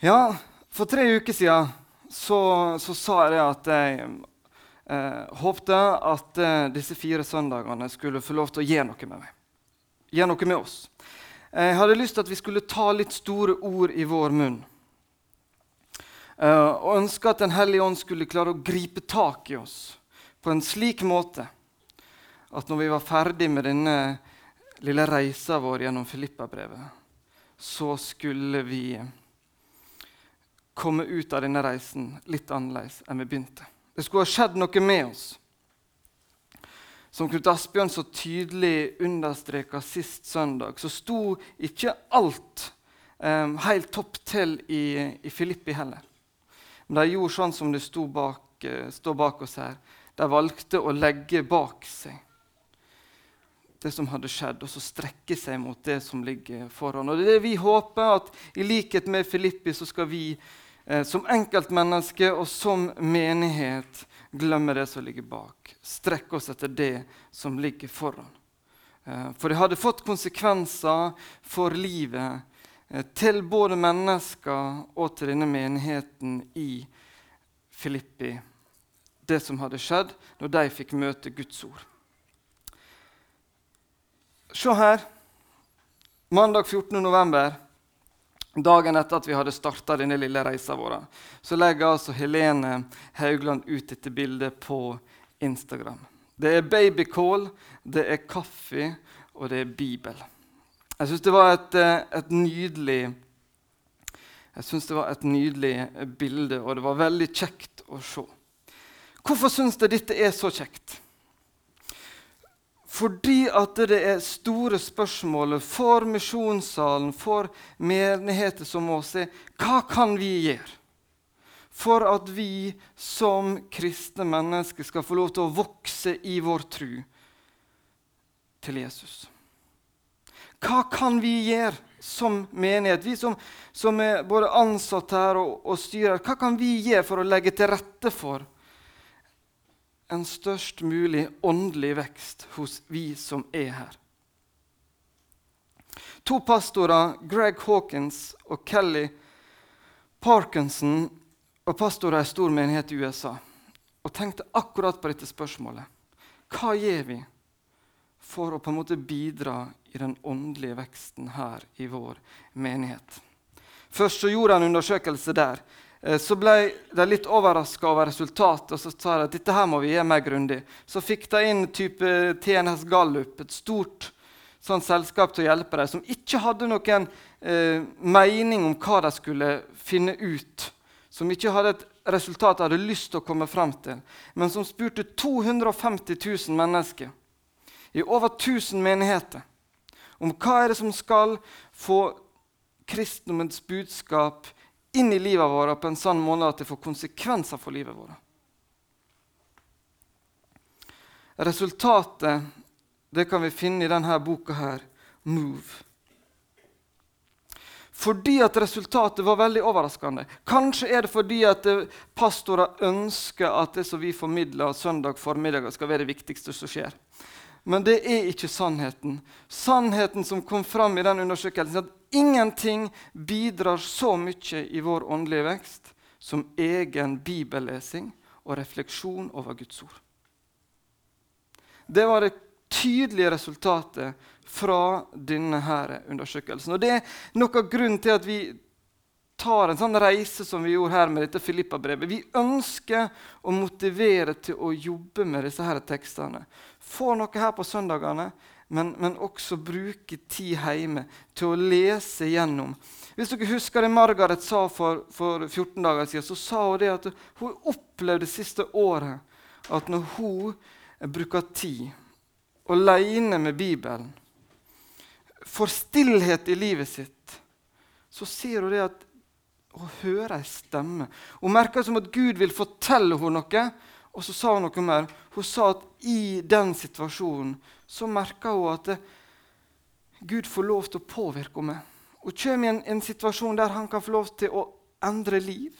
Ja, for tre uker siden så, så sa jeg det at jeg eh, håpte at eh, disse fire søndagene skulle få lov til å gjøre noe med meg. Gjøre noe med oss. Jeg hadde lyst til at vi skulle ta litt store ord i vår munn. Eh, og ønske at Den hellige ånd skulle klare å gripe tak i oss på en slik måte at når vi var ferdig med denne lille reisa vår gjennom Filippa-brevet, så skulle vi komme ut av denne reisen litt annerledes enn vi begynte. Det skulle ha skjedd noe med oss. Som Knut Asbjørn så tydelig understreka sist søndag, så sto ikke alt um, helt topp til i, i, Filippi heller. Men de gjorde sånn som det bak, uh, står bak oss her. De valgte å legge bak seg det som hadde skjedd, og så strekke seg mot det som ligger foran. Og det er det vi håper, at i likhet med Filippi så skal vi eh, som enkeltmenneske og som menighet glemme det som ligger bak. Strekke oss etter det som ligger foran. Eh, for det hadde fått konsekvenser for livet eh, til både mennesker og til denne menigheten i Filippi, det som hadde skjedd når de fikk møte Guds ord. Se her. Mandag 14. Dagen etter at vi hadde starta denne lille reisa vår, så legger altså Helene Haugland ut dette bildet på Instagram. Det er babycall, det er kaffe, og det er Bibel. Jeg syns det var et, eh, et nydelig jeg synes det var et nydelig bilde, og det var veldig kjekt å se. Hvorfor syns jeg dette er så kjekt? Fordi at det er store spørsmål for misjonssalen, for menigheter som oss, er hva kan vi gjøre for at vi som kristne mennesker skal få lov til å vokse i vår tro til Jesus? Hva kan vi gjøre som menighet, vi som, som er både ansatt her og, og styrer? Hva kan vi gjøre for å legge til rette for en størst mulig åndelig vekst hos vi som er her. To pastorer, Greg Hawkins og Kelly Parkinson, og pastorer i stor menighet i USA, og tenkte akkurat på dette spørsmålet. Hva gjør vi for å på en måte bidra i den åndelige veksten her i vår menighet? Først så gjorde han en undersøkelse der så ble de litt overraska over resultatet og så sa de at dette her må vi gjøre mer grundig. Så fikk de inn type TNS Gallup, et stort sånn selskap til å hjelpe dem, som ikke hadde noen eh, mening om hva de skulle finne ut. Som ikke hadde et resultat de hadde lyst til å komme fram til, men som spurte 250 000 mennesker i over 1000 menigheter om hva er det som skal få kristendommens budskap inn i livet vårt på en sånn måte at det får konsekvenser for livet vårt. Resultatet det kan vi finne i denne boka her, 'Move'. Fordi at resultatet var veldig overraskende. Kanskje er det fordi at pastorer ønsker at det som vi formidler søndag formiddag, skal være det viktigste som skjer. Men det er ikke sannheten. Sannheten som kom fram i den undersøkelsen, at ingenting bidrar så mye i vår åndelige vekst som egen bibellesing og refleksjon over Guds ord. Det var det tydelige resultatet fra denne undersøkelsen. Og Det er noe av grunnen til at vi tar en sånn reise som vi gjorde her med dette Filippa-brevet. Vi ønsker å motivere til å jobbe med disse her tekstene. Få noe her på søndagene, men, men, også bruke tid hjemme til å lese gjennom. Hvis dere husker det Margaret sa for, for 14 dager siden, så sa hun det at hun opplevde det siste året at når hun bruker tid aleine med Bibelen, får stillhet i livet sitt, så ser hun det at å høre ei stemme. Hun merka som at Gud vil fortelle henne noe. Og så sa hun noe mer. Hun sa at i den situasjonen så merka hun at Gud får lov til å påvirke henne. Hun kommer i en, en, situasjon der han kan få lov til å endre liv.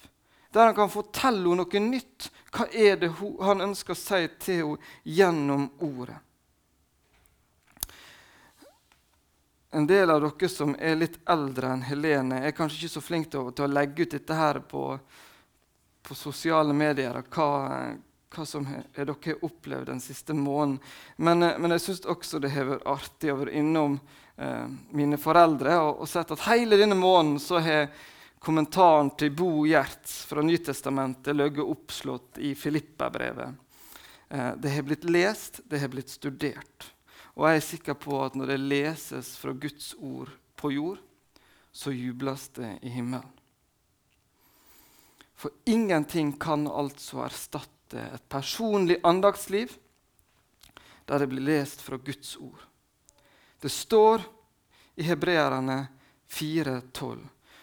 Der han kan fortelle henne noe nytt. Hva er det hun, han ønsker å si til henne gjennom ordet? En del av dere som er litt eldre enn Helene, er kanskje ikke så flink til, til, å legge ut dette her på, på sosiale medier. Hva, hva som er, dere har opplevd den siste måneden. Men, eh, men jeg syns også det har vært artig å være innom eh, mine foreldre og, og, sett at hele denne måneden så har kommentaren til Bo Gjerts fra Nytestamentet ligget oppslått i Filippa-brevet. Eh, det har blitt lest, det har blitt studert. Og jeg er sikker på at når det leses fra Guds ord på jord, så jubles det i himmelen. For ingenting kan altså erstatte et personlig andagsliv der det blir lest fra Guds ord. Det står i Hebreerne 4,12.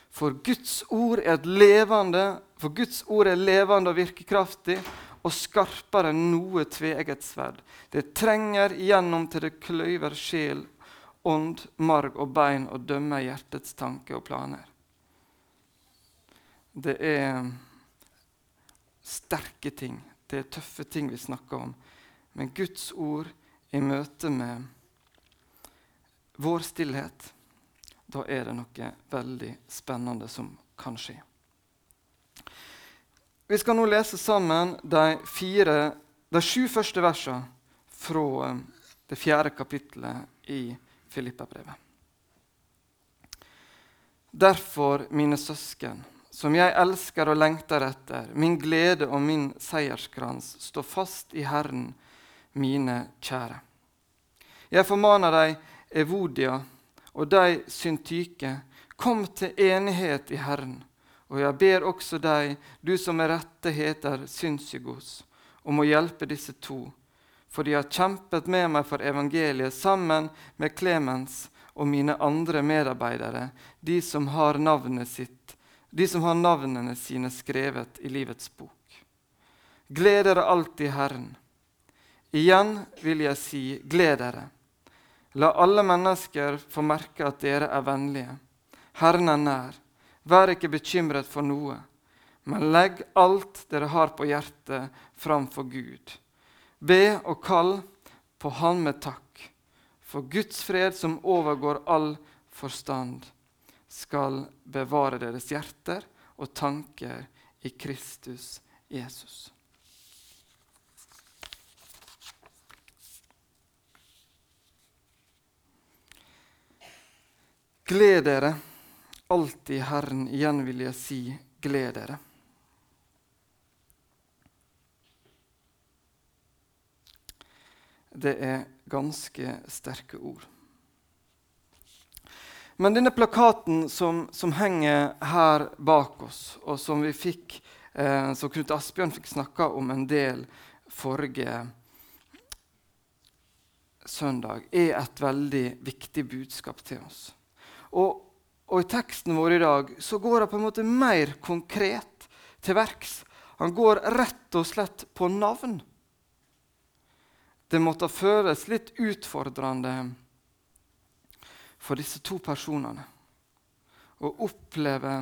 For Guds ord er levende, for Guds ord er levende og virkekraftig og skarpere enn noe tveegget sverd. Det trenger igjennom til det kløyver sjel, ånd, marg og bein og dømmer hjertets tanke og planer. Det er sterke ting, det er tøffe ting vi snakker om. Men Guds ord i møte med vår stillhet, da er det noe veldig spennende som kan skje. Vi skal nå lese sammen de, fire, de sju første versene fra eh, det fjerde kapittelet i Filippabrevet. Derfor, mine søsken, som jeg elsker og lengter etter, min glede og min seierskrans, stå fast i Herren, mine kjære. Jeg formaner deg, Evodia, og deg, Syntyke, kom til enighet i Herren. Og jeg ber også deg, du som med rette heter Synsygos, om å hjelpe disse to, for de har kjempet med meg for evangeliet sammen med Klemens og mine andre medarbeidere, de som har, sitt, de som har navnene sine skrevet i livets bok. Gled dere alltid Herren. Igjen vil jeg si, gled dere. La alle mennesker få merke at dere er vennlige. Herren er nær. Vær ikke bekymret for noe, men legg alt dere har på hjertet, framfor Gud. Be og kall på Han med takk, for Guds fred, som overgår all forstand, skal bevare deres hjerter og tanker i Kristus Jesus. Gled dere alltid Herren. Igjen vil jeg si, gled dere. Det er ganske sterke ord. Men denne plakaten som, som henger her bak oss, og som vi fikk, eh, som Knut Asbjørn fikk snakka om en del forrige søndag, er et veldig viktig budskap til oss. Og og i teksten vår i dag så går han på en måte mer konkret til verks. Han går rett og slett på navn. Det måtte føles litt utfordrende for disse to personene å oppleve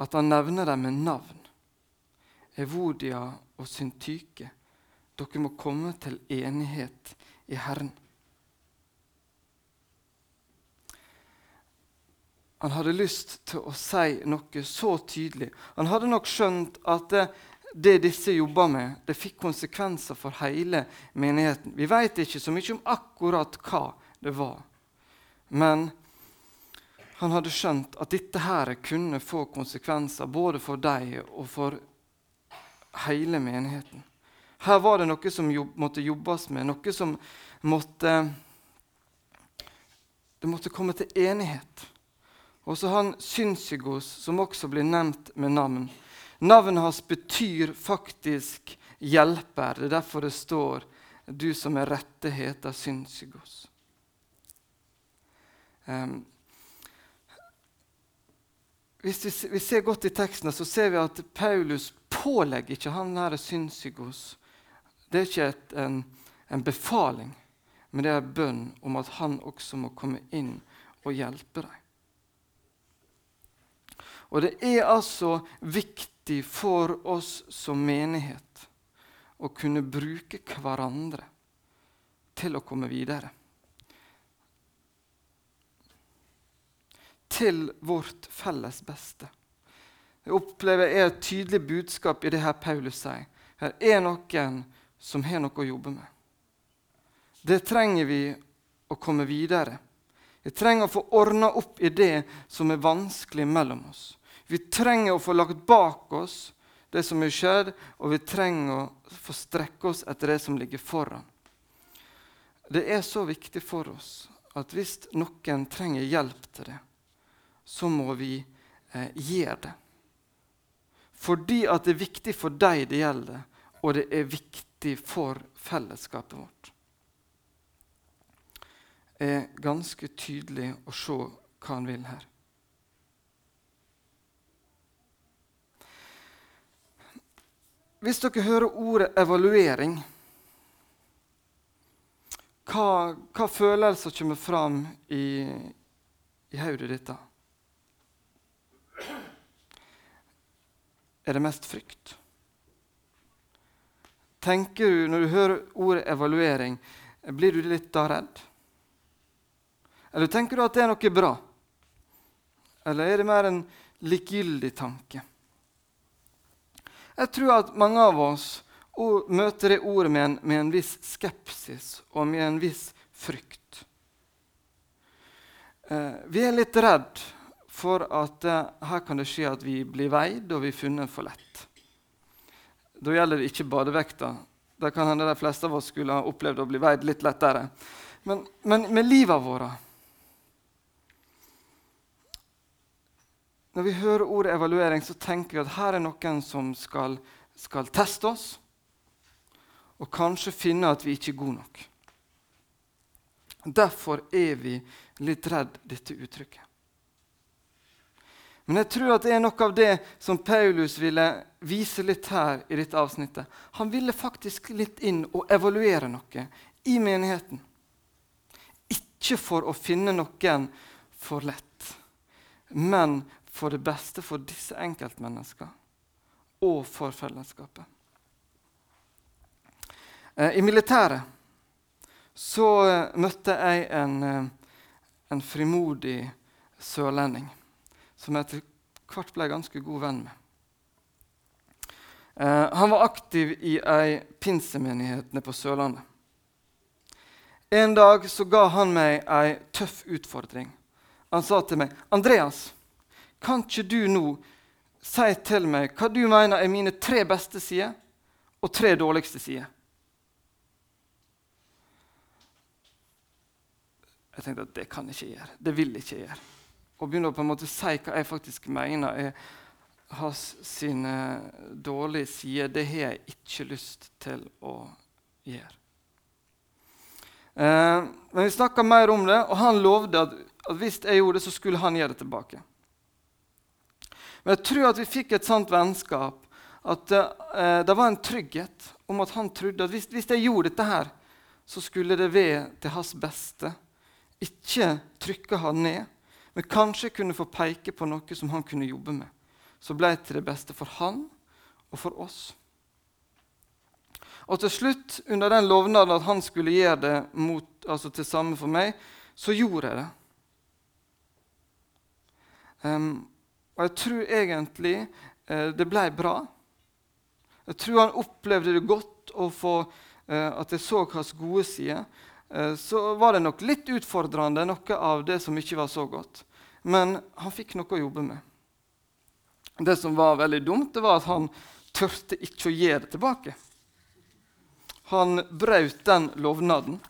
at han nevner dem med navn. Evodia og Syntyke, dere må komme til enighet i Herren. Han hadde lyst til å si noe så tydelig. Han hadde nok skjønt at det, det disse jobba med, det fikk konsekvenser for hele menigheten. Vi vet ikke så mye om akkurat hva det var. Men han hadde skjønt at dette her kunne få konsekvenser både for deg og for hele menigheten. Her var det noe som jobb, måtte jobbes med, noe som måtte Det måtte komme til enighet. Og så han Synsygos, som også blir nevnt med navn. Navnet hans betyr faktisk 'hjelper'. Det er derfor det står 'du som er rette heter Synsygos'. Um, hvis vi, vi, ser godt i teksten, så ser vi at Paulus pålegger ikke han her Synsygos. Det er ikke et, en, en befaling, men det er en bønn om at han også må komme inn og hjelpe dem. Og det er altså viktig for oss som menighet å kunne bruke hverandre til å komme videre. til vårt felles beste. Jeg opplever er et tydelig budskap i det her Paulus sier. Her er noen som har noe å jobbe med. Det trenger vi å komme videre. Vi trenger å få ordna opp i det som er vanskelig mellom oss. Vi trenger å få lagt bak oss det som er skjedd, og vi trenger å få strekke oss etter det som ligger foran. Det er så viktig for oss at hvis noen trenger hjelp til det, så må vi eh, gi det. Fordi at det er viktig for deg det gjelder, og det er viktig for fellesskapet vårt. Det er ganske tydelig å se hva han vil her. Hvis dere hører ordet evaluering, hva, hva følelser kommer fram i, i hodet ditt da? Er det mest frykt? Tenker du, Når du hører ordet evaluering, blir du litt da redd? Eller tenker du at det er noe bra? Eller er det mer en likegyldig tanke? Jeg tror at mange av oss møter det ordet med en, med en viss skepsis og med en viss frykt. Eh, vi er litt redd for at eh, her kan det skje at vi blir veid og vi er funnet for lett. Da gjelder det ikke badevekta. Det kan hende de fleste av oss skulle ha opplevd å bli veid litt lettere. Men, men med livet vårt Når vi hører ordet evaluering, så tenker vi at her er noen som skal, skal teste oss, og kanskje finne at vi ikke er gode nok. Derfor er vi litt redd dette uttrykket. Men jeg tror at det er noe av det som Paulus ville vise litt her i dette avsnittet. Han ville faktisk litt inn og evaluere noe i menigheten. Ikke for å finne noen for lett, men for det beste for disse enkeltmenneskene og for fellesskapet. Eh, I militæret så eh, møtte jeg en, eh, en frimodig sørlending som jeg etter hvert ble ganske god venn med. Han var aktiv i ei pinsemenighet nede på Sørlandet. En dag så ga han meg ei tøff utfordring. Han sa til meg, 'Andreas' Kan ikke du nå si til meg hva du mener er mine tre beste sider og tre dårligste sider? Jeg tenkte at det kan jeg ikke gjøre. Det vil jeg ikke gjøre. Og begynne å på en måte si hva jeg faktisk mener er hans sine dårlige sider, det har jeg ikke lyst til å gjøre. Eh, men vi snakka mer om det, og han lovde at, hvis jeg gjorde det, så skulle han gjøre det tilbake. Men jeg tror at vi fikk et sånt vennskap at eh, det var en trygghet om at han trodde at hvis, hvis jeg gjorde dette her, så skulle det være til hans beste. Ikke trykke han ned, men kanskje kunne få peke på noe som han kunne jobbe med. Så ble det til det beste for han og for oss. Og til slutt, under den lovnaden at han skulle gjøre det mot, altså til samme for meg, så gjorde jeg det. Um, og jeg tror egentlig eh, det ble bra. Jeg tror han opplevde det godt å få eh, at jeg så hans gode sider. Eh, så var det nok litt utfordrende, noe av det som ikke var så godt. Men han fikk noe å jobbe med. Det som var veldig dumt, det var at han tørte ikke å gi det tilbake. Han brøt den lovnaden.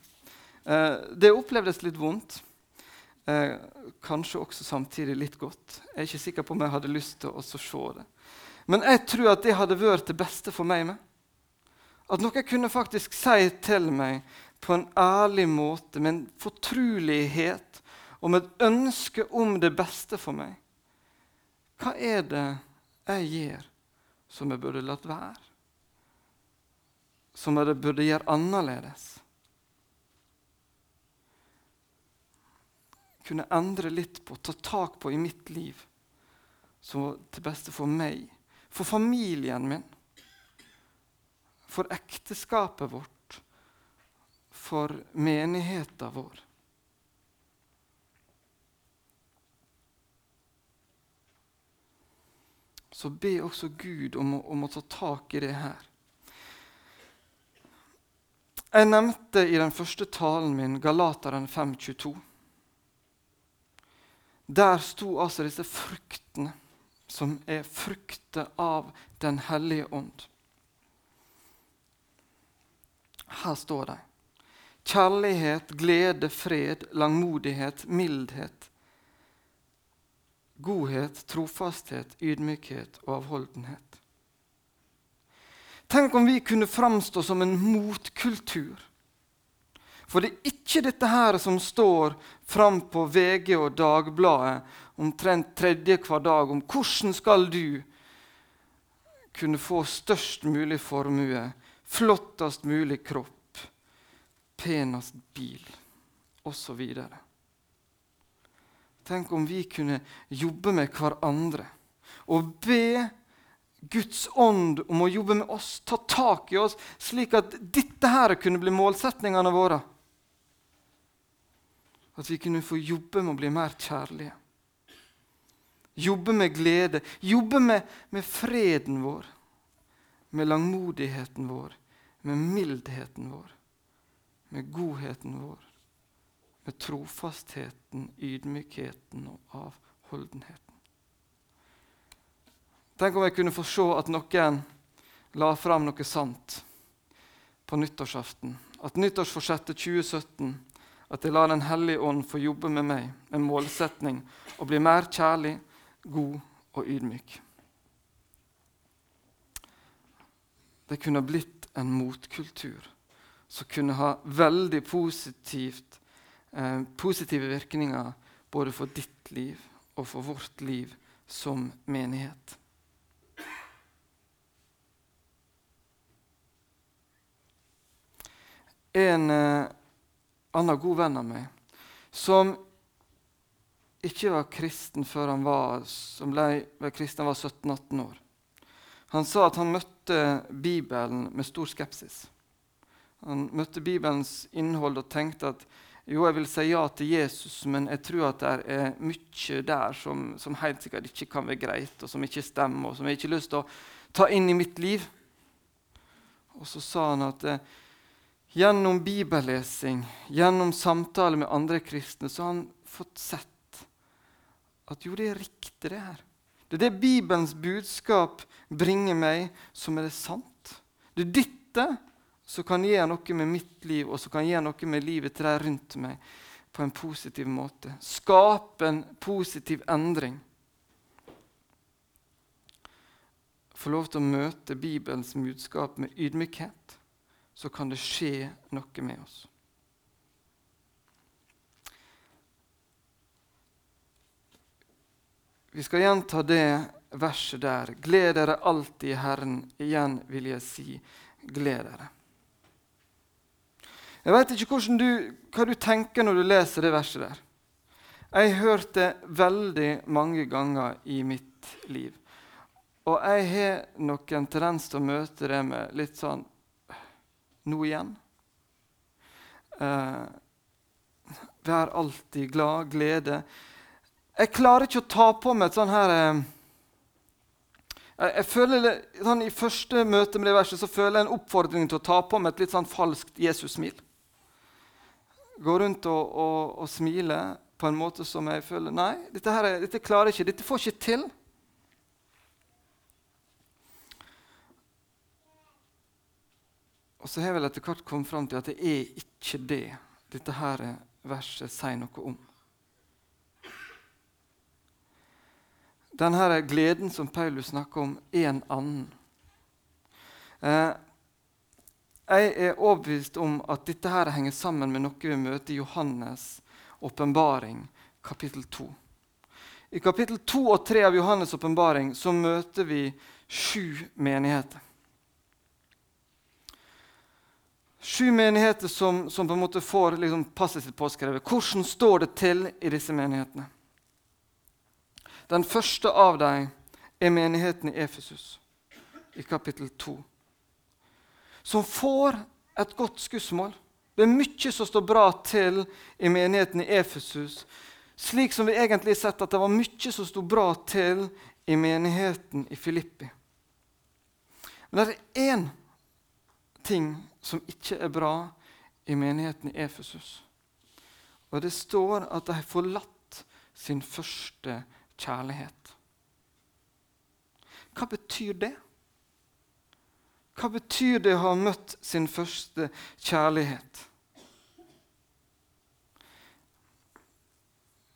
Eh, det opplevdes litt vondt. Eh, kanskje også samtidig litt godt. Jeg er ikke sikker på om jeg hadde lyst til å se det. Men jeg tror at det hadde vært det beste for meg. med. At noen kunne faktisk si til meg på en ærlig måte, med en fortrolighet og med et ønske om det beste for meg. Hva er det jeg gjør som jeg burde latt være? Som jeg burde gjøre annerledes? Kunne endre litt på, ta tak på i mitt liv, som var til beste for meg, for familien min, for ekteskapet vårt, for menigheten vår. så be også Gud om, om å ta tak i det her. Jeg nevnte i den første talen min Galateren 5.22. Der sto altså disse fruktene, som er frukter av Den hellige ånd. Her står de. Kjærlighet, glede, fred, langmodighet, mildhet, godhet, trofasthet, ydmykhet og avholdenhet. Tenk om vi kunne framstå som en motkultur. For det er ikke dette her som står fram på VG og Dagbladet omtrent tredje hver dag om hvordan skal du kunne få størst mulig formue, flottest mulig kropp, penest bil osv. Tenk om vi kunne jobbe med hverandre og be Guds ånd om å jobbe med oss, ta tak i oss, slik at dette her kunne bli målsetningene våre. At vi kunne få jobbe med å bli mer kjærlige. Jobbe med glede. Jobbe med, med freden vår. Med langmodigheten vår. Med mildheten vår. Med godheten vår med trofastheten, ydmykheten og avholdenheten. Tenk om jeg kunne få se at noen la fram noe sant på nyttårsaften. At nyttårsforsettet 2017 at jeg lar Den hellige ånd få jobbe med meg med målsetning å bli mer kjærlig, god og ydmyk. Det kunne blitt en motkultur som kunne ha veldig positivt eh, positive virkninger både for ditt liv og for vårt liv som menighet. En eh, annen god venn av meg som ikke var kristen før han var, som ble kristen var 17-18 år. Han sa at han møtte Bibelen med stor skepsis. Han møtte Bibelens innhold og tenkte at jo, jeg vil si ja til Jesus, men jeg tror at det er mye der som, som helt sikkert ikke kan være greit, og som ikke stemmer, og som jeg ikke har lyst til å ta inn i mitt liv. Og så sa han at eh, gjennom bibellesing, gjennom samtale med andre kristne, så har han fått sett at jo, det er riktig, det her. Det er det Bibelens budskap bringer meg, som er det sant. Det er dette som kan gjøre noe med mitt liv, og som kan gjøre noe med livet til de rundt meg på en positiv måte. Skape en positiv endring. Få lov til å møte Bibelens budskap med ydmykhet, så kan det skje noe med oss. Vi skal gjenta det verset der. Gled dere alltid i Herren. Igjen vil jeg si, gled dere. Jeg vet ikke du, hva du tenker når du leser det verset der. Jeg har hørt det veldig mange ganger i mitt liv. Og jeg har nok en tendens til å møte det med litt sånn Nå igjen? Eh, vær alltid glad, glede. Jeg klarer ikke å ta på meg et sånn her eh, jeg føler sånn, I første møte med det verset så føler jeg en oppfordring til å ta på meg et litt sånn falskt Jesus-smil Gå rundt og, og, og smiler på en måte som jeg føler Nei, dette, her, dette klarer jeg ikke. Dette får ikke til. Og så har jeg vel etter hvert kommet fram til at det er ikke det dette her verset sier noe om. Denne gleden som Paulus snakker om, er en annen. Eh, jeg er overbevist om at dette her henger sammen med noe vi møter i Johannes' åpenbaring, kapittel 2. I kapittel 2 og 3 av Johannes' åpenbaring møter vi sju menigheter. Sju menigheter som, som, på en måte får liksom, passet sitt påskrevet. Hvordan står det til i disse menighetene? Den første av dem er menigheten i Efesus, i kapittel 2 som får et godt skussmål. Det er mye som står bra til i menigheten i Efesus. Slik som vi egentlig har sett at det var mye som sto bra til i menigheten i Filippi. Men det er én ting som ikke er bra i menigheten i Efesus. Og det står at de har forlatt sin første kjærlighet. Hva betyr det? Hva betyr det å ha møtt sin første kjærlighet?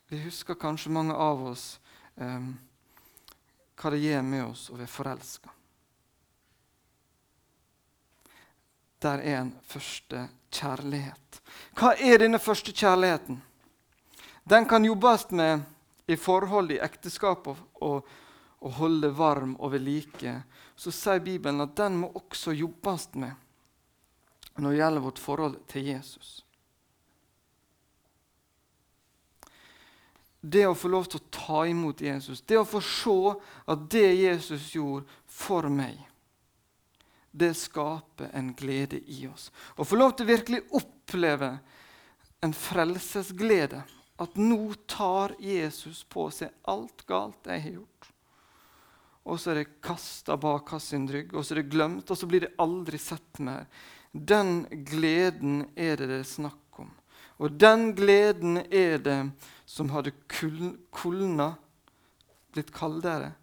Vi husker kanskje mange av oss eh, hva det gjør med oss å være forelska. Der er en første kjærlighet. Hva er denne første kjærligheten? Den kan jobbes med i forhold i ekteskap og, og, og holde varm og ved like. Så sier Bibelen at den må også jobbes med når det gjelder vårt forhold til Jesus. Det å få lov til å ta imot Jesus, det å få se at det Jesus gjorde for meg det skaper en glede i oss. Å få lov til virkelig oppleve en frelsesglede. At nå tar Jesus på seg alt galt jeg har gjort. Og så er det kasta bak hans rygg, og så er det glemt, og så blir det aldri sett mer. Den gleden er det det er snakk om. Og den gleden er det som hadde kulna, blitt kaldere,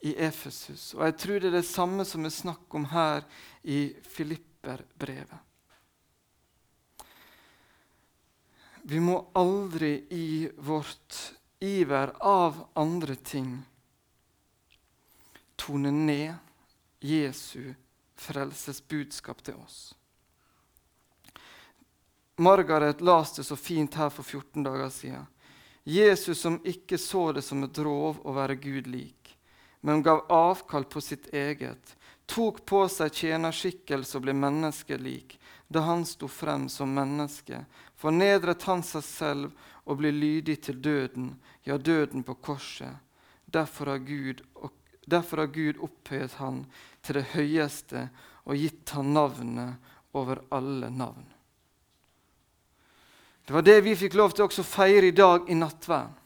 i Efesus. Og jeg tror det er det samme som er snakk om her i Filipperbrevet. Vi må aldri i vårt iver av andre ting tone ned Jesu frelsesbudskap til oss. Margaret las det så fint her for 14 dager siden. Jesus som ikke så det som et rov å være Gud lik men gav avkall på sitt eget, tok på seg tjenerskikkelse og ble menneskelik da han sto frem som menneske, fornedret han seg selv og ble lydig til døden, ja, døden på korset. Derfor har Gud, derfor har Gud opphøyet han til det høyeste og gitt han navnet over alle navn. Det var det vi fikk lov til å feire i dag i nattverden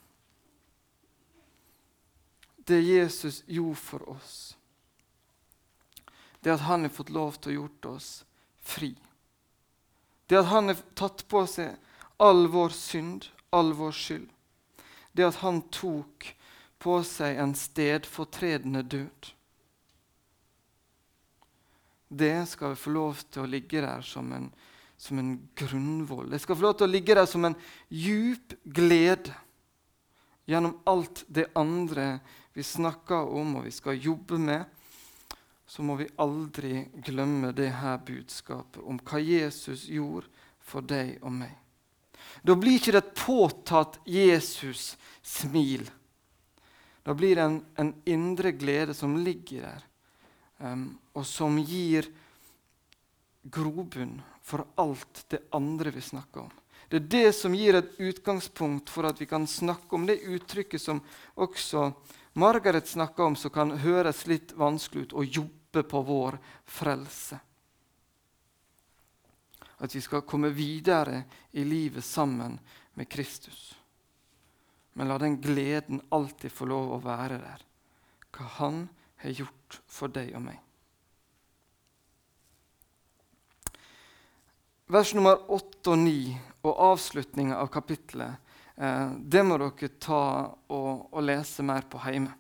det Jesus gjorde for oss, det at han har fått lov til å gjort oss fri. Det at han har tatt på seg all vår synd, all vår skyld. Det at han tok på seg en stedfortredende død. Det skal vi få lov til å ligge der som en, som en grunnvoll. Det skal få lov til å ligge der som en djup glede gjennom alt det andre vi snakker om og vi skal jobbe med, så må vi aldri glemme det her budskapet om hva Jesus gjorde for deg og meg. Da blir ikke det et påtatt Jesus-smil. Da blir det en, en, indre glede som ligger der, um, og som gir grobunn for alt det andre vi snakker om. Det er det som gir et utgangspunkt for at vi kan snakke om det uttrykket som også Margaret snakka om, som kan høres litt vanskelig ut, å jobbe på vår frelse. At vi skal komme videre i livet sammen med Kristus. Men la den gleden alltid få lov å være der. Hva Han har gjort for deg og meg. Vers nummer 8 og 9 og avslutninga av kapittelet Eh, det må dere ta og, og lese mer på hjemme.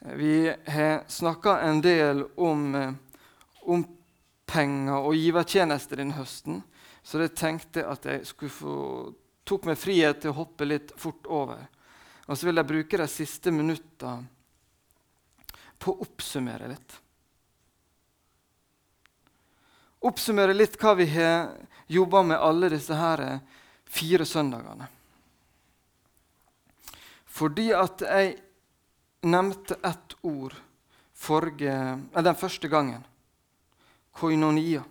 Eh, vi har snakka en del om, eh, om, penger og givertjenester denne høsten, så jeg tenkte at jeg skulle få, tok meg frihet til å hoppe litt fort over. Og så vil jeg bruke de siste minuttene på å oppsummere litt. Oppsummere litt hva vi har jobba med alle disse her fire søndagene. Fordi at jeg nevnte ett ord forrige, den første gangen. Koinonia.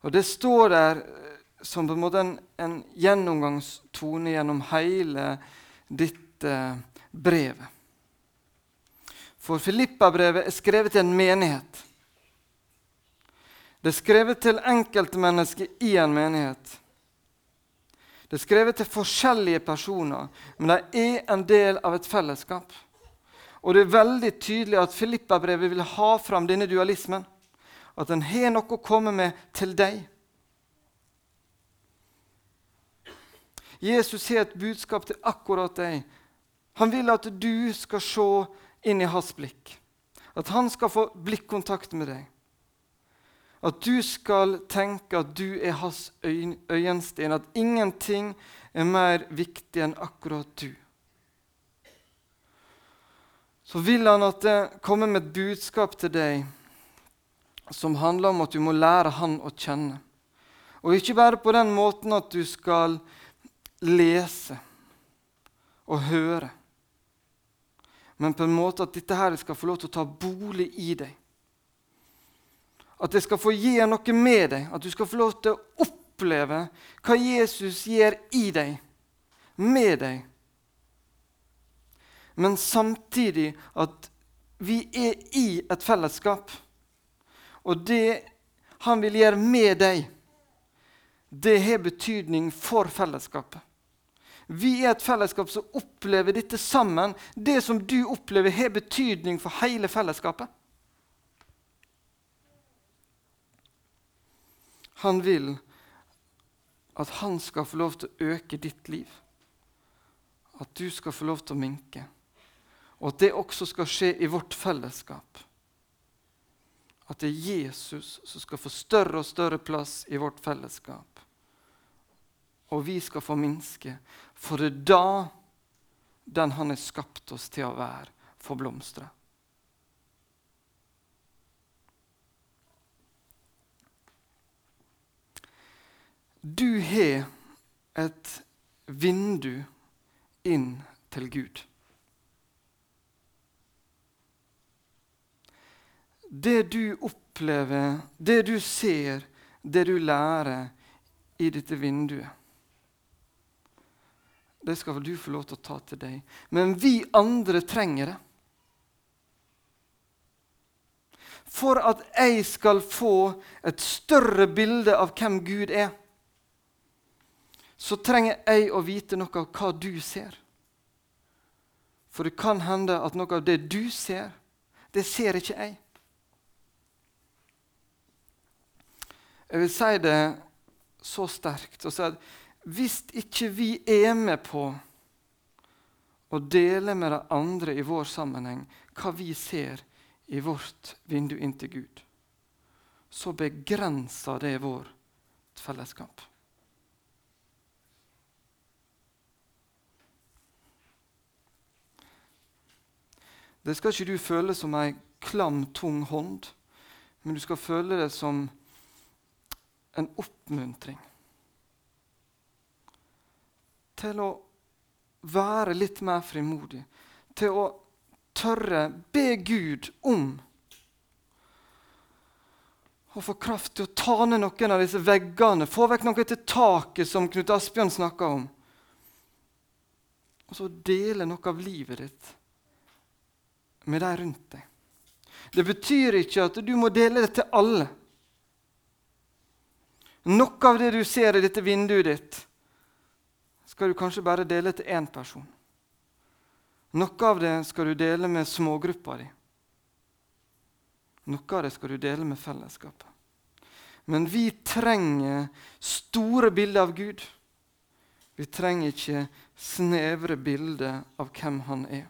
Og Det står der eh, som på en måte en, en gjennomgangstone gjennom hele dette brevet. For Filippa-brevet er skrevet til en menighet. Det er skrevet til enkeltmennesker i en menighet. Det er skrevet til forskjellige personer, men de er en del av et fellesskap. Og det er veldig tydelig at Filippa-brevet vil ha fram denne dualismen. At den har noe å komme med til deg. Jesus har et budskap til akkurat deg. Han vil at du skal se inn i hans blikk. At han skal få blikkontakt med deg. At du skal tenke at du er hans øyensten, at ingenting er mer viktig enn akkurat du. Så vil han at det kommer med et budskap til deg som handler om at du må lære han å kjenne. Og ikke bare på den måten at du skal lese og høre, men på en måte at dette her skal få lov til å ta bolig i deg. At det skal få gjøre noe med deg, at du skal få lov til å oppleve hva Jesus gjør i deg, med deg. Men samtidig at vi er i et fellesskap. Og det han vil gjøre med deg, det har betydning for fellesskapet. Vi er et fellesskap som opplever dette sammen. Det som du opplever, har betydning for hele fellesskapet. Han vil at han skal få lov til å øke ditt liv. At du skal få lov til å minke. Og at det også skal skje i vårt fellesskap. At det er Jesus som skal få større og større plass i vårt fellesskap og vi skal få minske. For det er da den han har skapt oss til å være, får blomstre. Du har et vindu inn til Gud. Det du opplever, det du ser, det du lærer i dette vinduet det skal du få lov til å ta til deg. Men vi andre trenger det. For at jeg skal få et større bilde av hvem Gud er, så trenger jeg å vite noe av hva du ser. For det kan hende at noe av det du ser, det ser ikke jeg. Jeg vil si det så sterkt og si at hvis ikke vi er med på å dele med de andre i vår sammenheng hva vi ser i vårt vindu inn til Gud, så begrenser det vårt fellesskap. Det skal ikke du føle som ei klam, tung hånd, men du skal føle det som en oppmuntring til å være litt mer frimodig, til å tørre be Gud om å få kraft til å ta ned noen av disse veggene, få vekk noe til taket, som Knut Asbjørn snakka om. Og så dele noe av livet ditt med de rundt deg. Det betyr ikke at du må dele det til alle. Noe av det du ser i dette vinduet ditt, skal du kanskje bare dele til én person. Noe av det skal du dele med smågruppa di. Noe av det skal du dele med fellesskapet. Men vi trenger store bilder av Gud. Vi trenger ikke snevre bilder av hvem han er.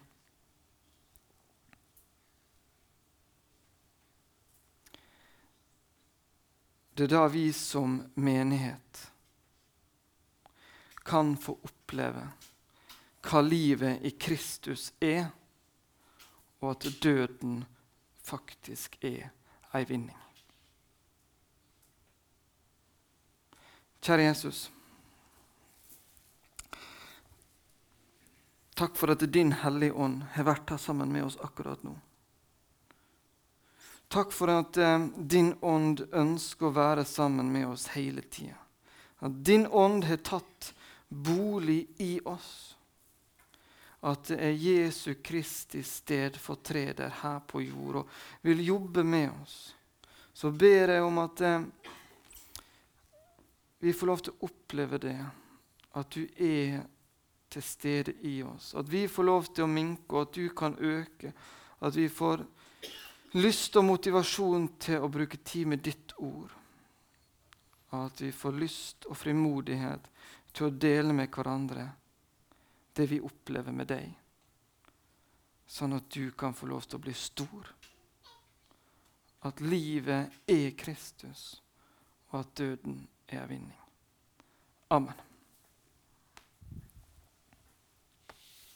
Det er da vi som menighet kan få oppleve hva livet i Kristus er, og at døden faktisk er ei vinning. Kjære Jesus. Takk for at Din Hellige Ånd har vært her sammen med oss akkurat nå. Takk for at eh, Din Ånd ønsker å være sammen med oss hele tida. At Din Ånd har tatt bolig i oss. At det er Jesu Kristi stedfortreder her på jord og vil jobbe med oss. Så ber jeg om at eh, vi får lov til å oppleve det. at du er til stede i oss. At vi får lov til å minke, og at du kan øke. At vi får lyst og motivasjon til å bruke tid med ditt ord. Og At vi får lyst og frimodighet til å dele med hverandre det vi opplever med deg. Sånn at du kan få lov til å bli stor. At livet er Kristus, og at døden er vinning. Amen.